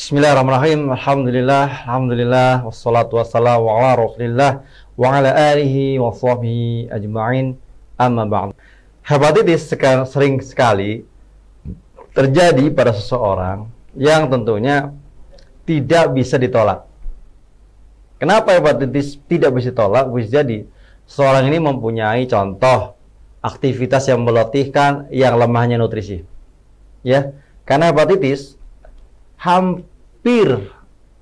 Bismillahirrahmanirrahim. Alhamdulillah, alhamdulillah wassalatu wassalamu ala Rasulillah wa ala alihi wa sahbihi ajma'in. Amma ba'd. Hepatitis sering sekali terjadi pada seseorang yang tentunya tidak bisa ditolak. Kenapa hepatitis tidak bisa ditolak? Bisa jadi seorang ini mempunyai contoh aktivitas yang melatihkan yang lemahnya nutrisi. Ya, karena hepatitis hampir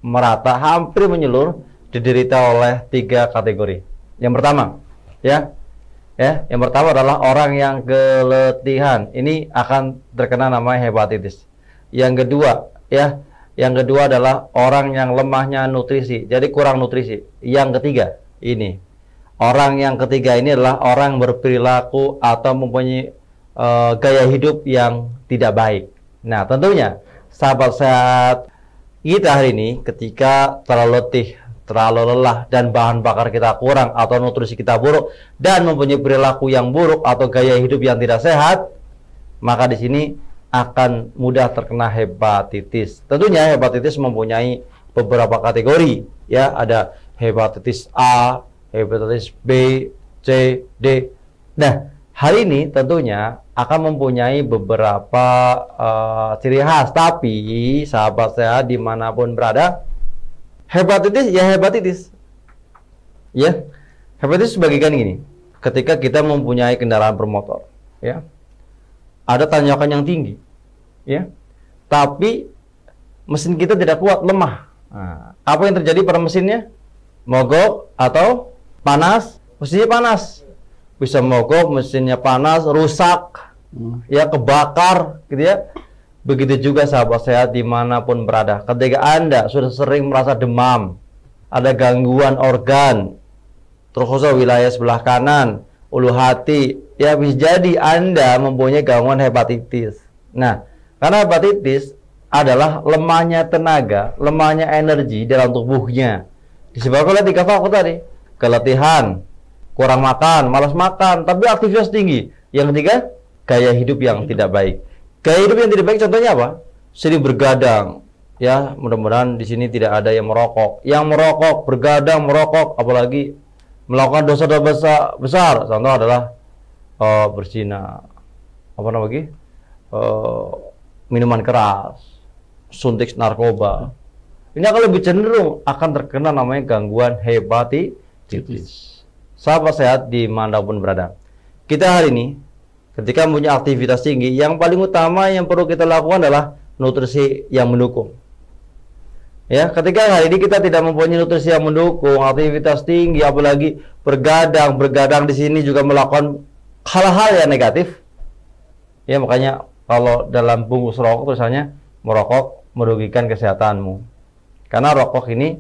merata, hampir menyeluruh diderita oleh tiga kategori. Yang pertama, ya, ya, yang pertama adalah orang yang keletihan. Ini akan terkena namanya hepatitis. Yang kedua, ya, yang kedua adalah orang yang lemahnya nutrisi, jadi kurang nutrisi. Yang ketiga, ini orang yang ketiga ini adalah orang berperilaku atau mempunyai uh, gaya hidup yang tidak baik. Nah, tentunya sahabat sehat kita hari ini ketika terlalu letih, terlalu lelah dan bahan bakar kita kurang atau nutrisi kita buruk dan mempunyai perilaku yang buruk atau gaya hidup yang tidak sehat, maka di sini akan mudah terkena hepatitis. Tentunya hepatitis mempunyai beberapa kategori, ya ada hepatitis A, hepatitis B, C, D. Nah, hari ini tentunya akan mempunyai beberapa uh, ciri khas. Tapi sahabat saya di mana pun berada, hepatitis ya hepatitis. Ya, hepatitis sebagian gini. Ketika kita mempunyai kendaraan bermotor, ya, ada tanjakan yang tinggi, ya, tapi mesin kita tidak kuat, lemah. Nah, apa yang terjadi pada mesinnya? Mogok atau panas? Mesinnya panas. Bisa mogok, mesinnya panas, rusak, Hmm. ya kebakar gitu ya. Begitu juga sahabat sehat di mana pun berada. Ketika anda sudah sering merasa demam ada gangguan organ terkhusus wilayah sebelah kanan ulu hati ya bisa jadi anda mempunyai gangguan hepatitis. Nah karena hepatitis adalah lemahnya tenaga lemahnya energi dalam tubuhnya. Disebabkan oleh tiga faktor tadi. Keletihan kurang makan malas makan tapi aktivitas tinggi yang ketiga gaya hidup yang tidak baik. Gaya hidup yang tidak baik contohnya apa? Sering bergadang. Ya, mudah-mudahan di sini tidak ada yang merokok. Yang merokok, bergadang, merokok, apalagi melakukan dosa-dosa besar, besar. Contoh adalah uh, berzina, apa namanya? Uh, minuman keras, suntik narkoba. Ini akan lebih cenderung akan terkena namanya gangguan hepatitis. Sahabat sehat di pun berada. Kita hari ini ketika punya aktivitas tinggi, yang paling utama yang perlu kita lakukan adalah nutrisi yang mendukung. Ya, ketika hari ini kita tidak mempunyai nutrisi yang mendukung, aktivitas tinggi, apalagi bergadang, bergadang di sini juga melakukan hal-hal yang negatif. Ya, makanya kalau dalam bungkus rokok tulisannya merokok merugikan kesehatanmu. Karena rokok ini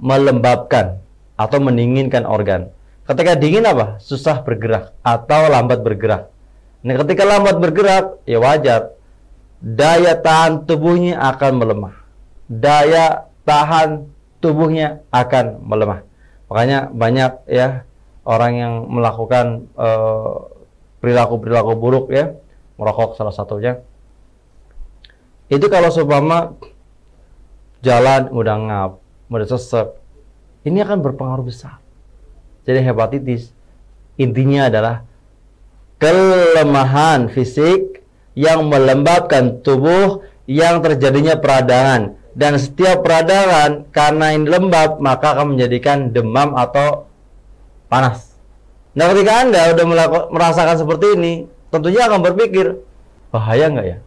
melembabkan atau mendinginkan organ. Ketika dingin apa? Susah bergerak atau lambat bergerak. Nah, ketika lambat bergerak, ya wajar. Daya tahan tubuhnya akan melemah. Daya tahan tubuhnya akan melemah. Makanya banyak ya orang yang melakukan eh, perilaku-perilaku uh, buruk ya, merokok salah satunya. Itu kalau seumpama jalan udah ngap, udah sesek, ini akan berpengaruh besar. Jadi hepatitis intinya adalah kelemahan fisik yang melembabkan tubuh yang terjadinya peradangan dan setiap peradangan karena ini lembab maka akan menjadikan demam atau panas. Nah ketika anda sudah merasakan seperti ini tentunya akan berpikir bahaya nggak ya,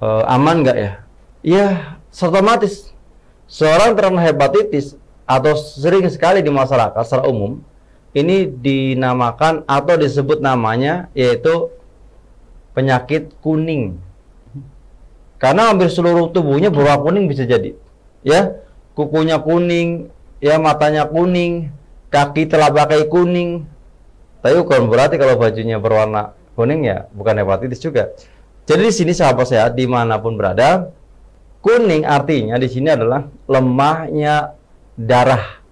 e, aman nggak ya? Iya, otomatis seorang terkena hepatitis atau sering sekali di masyarakat secara umum ini dinamakan atau disebut namanya yaitu penyakit kuning. Karena hampir seluruh tubuhnya berwarna kuning bisa jadi. Ya, kukunya kuning, ya matanya kuning, kaki telapak kaki kuning. Tapi bukan berarti kalau bajunya berwarna kuning ya bukan hepatitis juga. Jadi di sini sahabat sehat di mana pun berada, kuning artinya di sini adalah lemahnya darah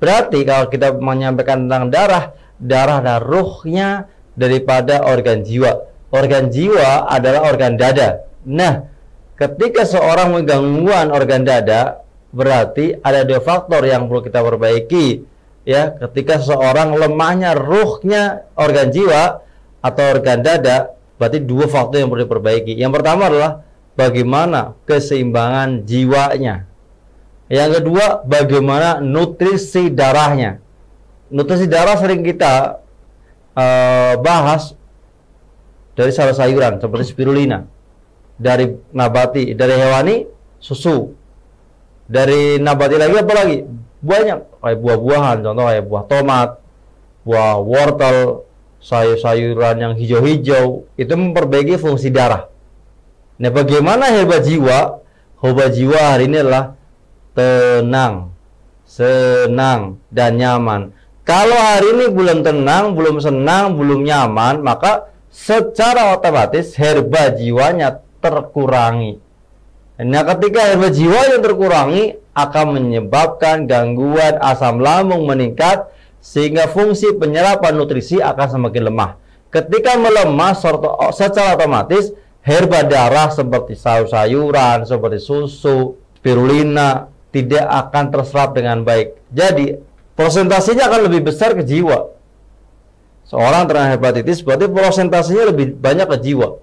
Berarti kalau kita menyampaikan tentang darah, darah dan ruhnya daripada organ jiwa. Organ jiwa adalah organ dada. Nah, ketika seorang menggangguan organ dada, berarti ada dua faktor yang perlu kita perbaiki. Ya, ketika seorang lemahnya ruhnya organ jiwa atau organ dada, berarti dua faktor yang perlu diperbaiki. Yang pertama adalah bagaimana keseimbangan jiwanya. Yang kedua, bagaimana nutrisi darahnya. Nutrisi darah sering kita uh, bahas dari sayur sayuran seperti spirulina dari nabati, dari hewani susu. Dari nabati lagi apa lagi? Banyak kayak buah-buahan, contoh kayak buah tomat, buah wortel, sayur-sayuran yang hijau-hijau itu memperbaiki fungsi darah. Nah, bagaimana hebat jiwa? Hebat jiwa hari ini adalah tenang, senang, dan nyaman. Kalau hari ini belum tenang, belum senang, belum nyaman, maka secara otomatis herba jiwanya terkurangi. Nah, ketika herba jiwa yang terkurangi akan menyebabkan gangguan asam lambung meningkat sehingga fungsi penyerapan nutrisi akan semakin lemah. Ketika melemah secara otomatis herba darah seperti sayur-sayuran, seperti susu, spirulina tidak akan terserap dengan baik. Jadi, prosentasenya akan lebih besar ke jiwa. Seorang terkena hepatitis berarti prosentasenya lebih banyak ke jiwa.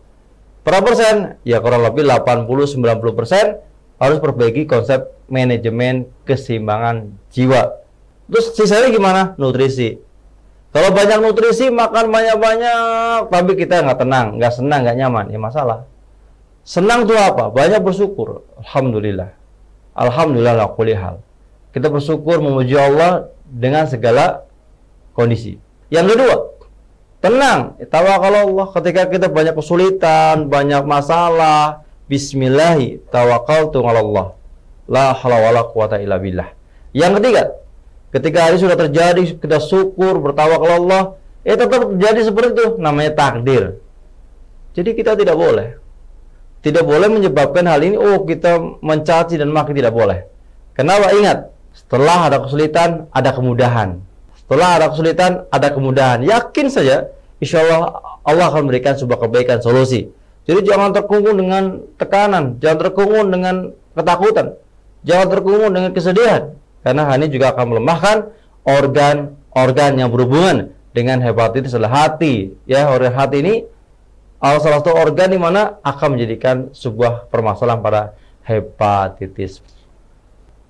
Berapa persen? Ya kurang lebih 80-90 persen harus perbaiki konsep manajemen keseimbangan jiwa. Terus sisanya gimana? Nutrisi. Kalau banyak nutrisi, makan banyak-banyak, tapi kita nggak tenang, nggak senang, nggak nyaman, ya masalah. Senang tuh apa? Banyak bersyukur. Alhamdulillah. Alhamdulillah la hal. Kita bersyukur memuji Allah dengan segala kondisi. Yang kedua, Tenang, tawakal Allah ketika kita banyak kesulitan, banyak masalah. Bismillahi tawakkaltu Allah. La haula wala quwata illa billah. Yang ketiga, ketika hari sudah terjadi, kita syukur, bertawakal Allah, eh tetap terjadi seperti itu, namanya takdir. Jadi kita tidak boleh. Tidak boleh menyebabkan hal ini, oh kita mencaci dan maki tidak boleh. Kenapa? Ingat, setelah ada kesulitan, ada kemudahan. Setelah ada kesulitan, ada kemudahan. Yakin saja, insya Allah Allah akan memberikan sebuah kebaikan solusi. Jadi jangan terkungkung dengan tekanan, jangan terkungkung dengan ketakutan, jangan terkungkung dengan kesedihan, karena hal ini juga akan melemahkan organ-organ yang berhubungan dengan hepatitis adalah hati. Ya, organ hati ini salah satu organ di mana akan menjadikan sebuah permasalahan pada hepatitis.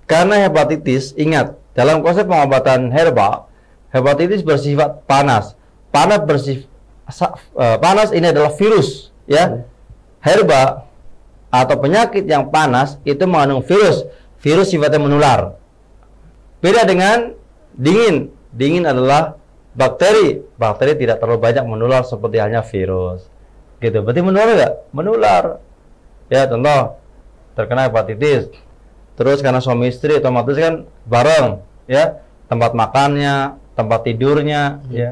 Karena hepatitis, ingat, dalam konsep pengobatan herbal, hepatitis bersifat panas. Panas bersih uh, panas ini adalah virus ya. Herba atau penyakit yang panas itu mengandung virus. Virus sifatnya menular. Beda dengan dingin. Dingin adalah bakteri. Bakteri tidak terlalu banyak menular seperti halnya virus gitu. Berarti menular nggak? Menular. Ya contoh. Terkena hepatitis. Terus karena suami istri otomatis kan bareng ya. Tempat makannya tempat tidurnya hmm. ya.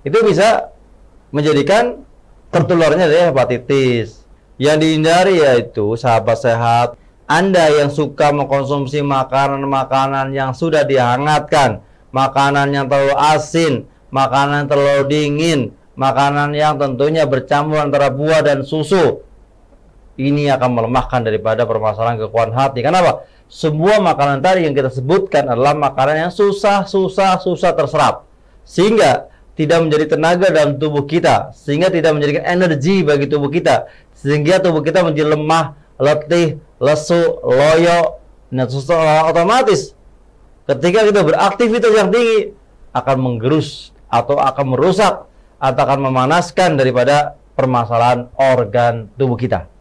Itu bisa menjadikan tertularnya dari hepatitis. Yang dihindari yaitu sahabat sehat, Anda yang suka mengkonsumsi makanan-makanan yang sudah dihangatkan, makanan yang terlalu asin, makanan yang terlalu dingin, makanan yang tentunya bercampur antara buah dan susu. Ini akan melemahkan daripada permasalahan kekuatan hati. Kenapa? Semua makanan tadi yang kita sebutkan adalah makanan yang susah, susah, susah terserap. Sehingga tidak menjadi tenaga dalam tubuh kita sehingga tidak menjadikan energi bagi tubuh kita sehingga tubuh kita menjadi lemah, letih, lesu, loyo dan otomatis ketika kita beraktivitas yang tinggi akan menggerus atau akan merusak atau akan memanaskan daripada permasalahan organ tubuh kita.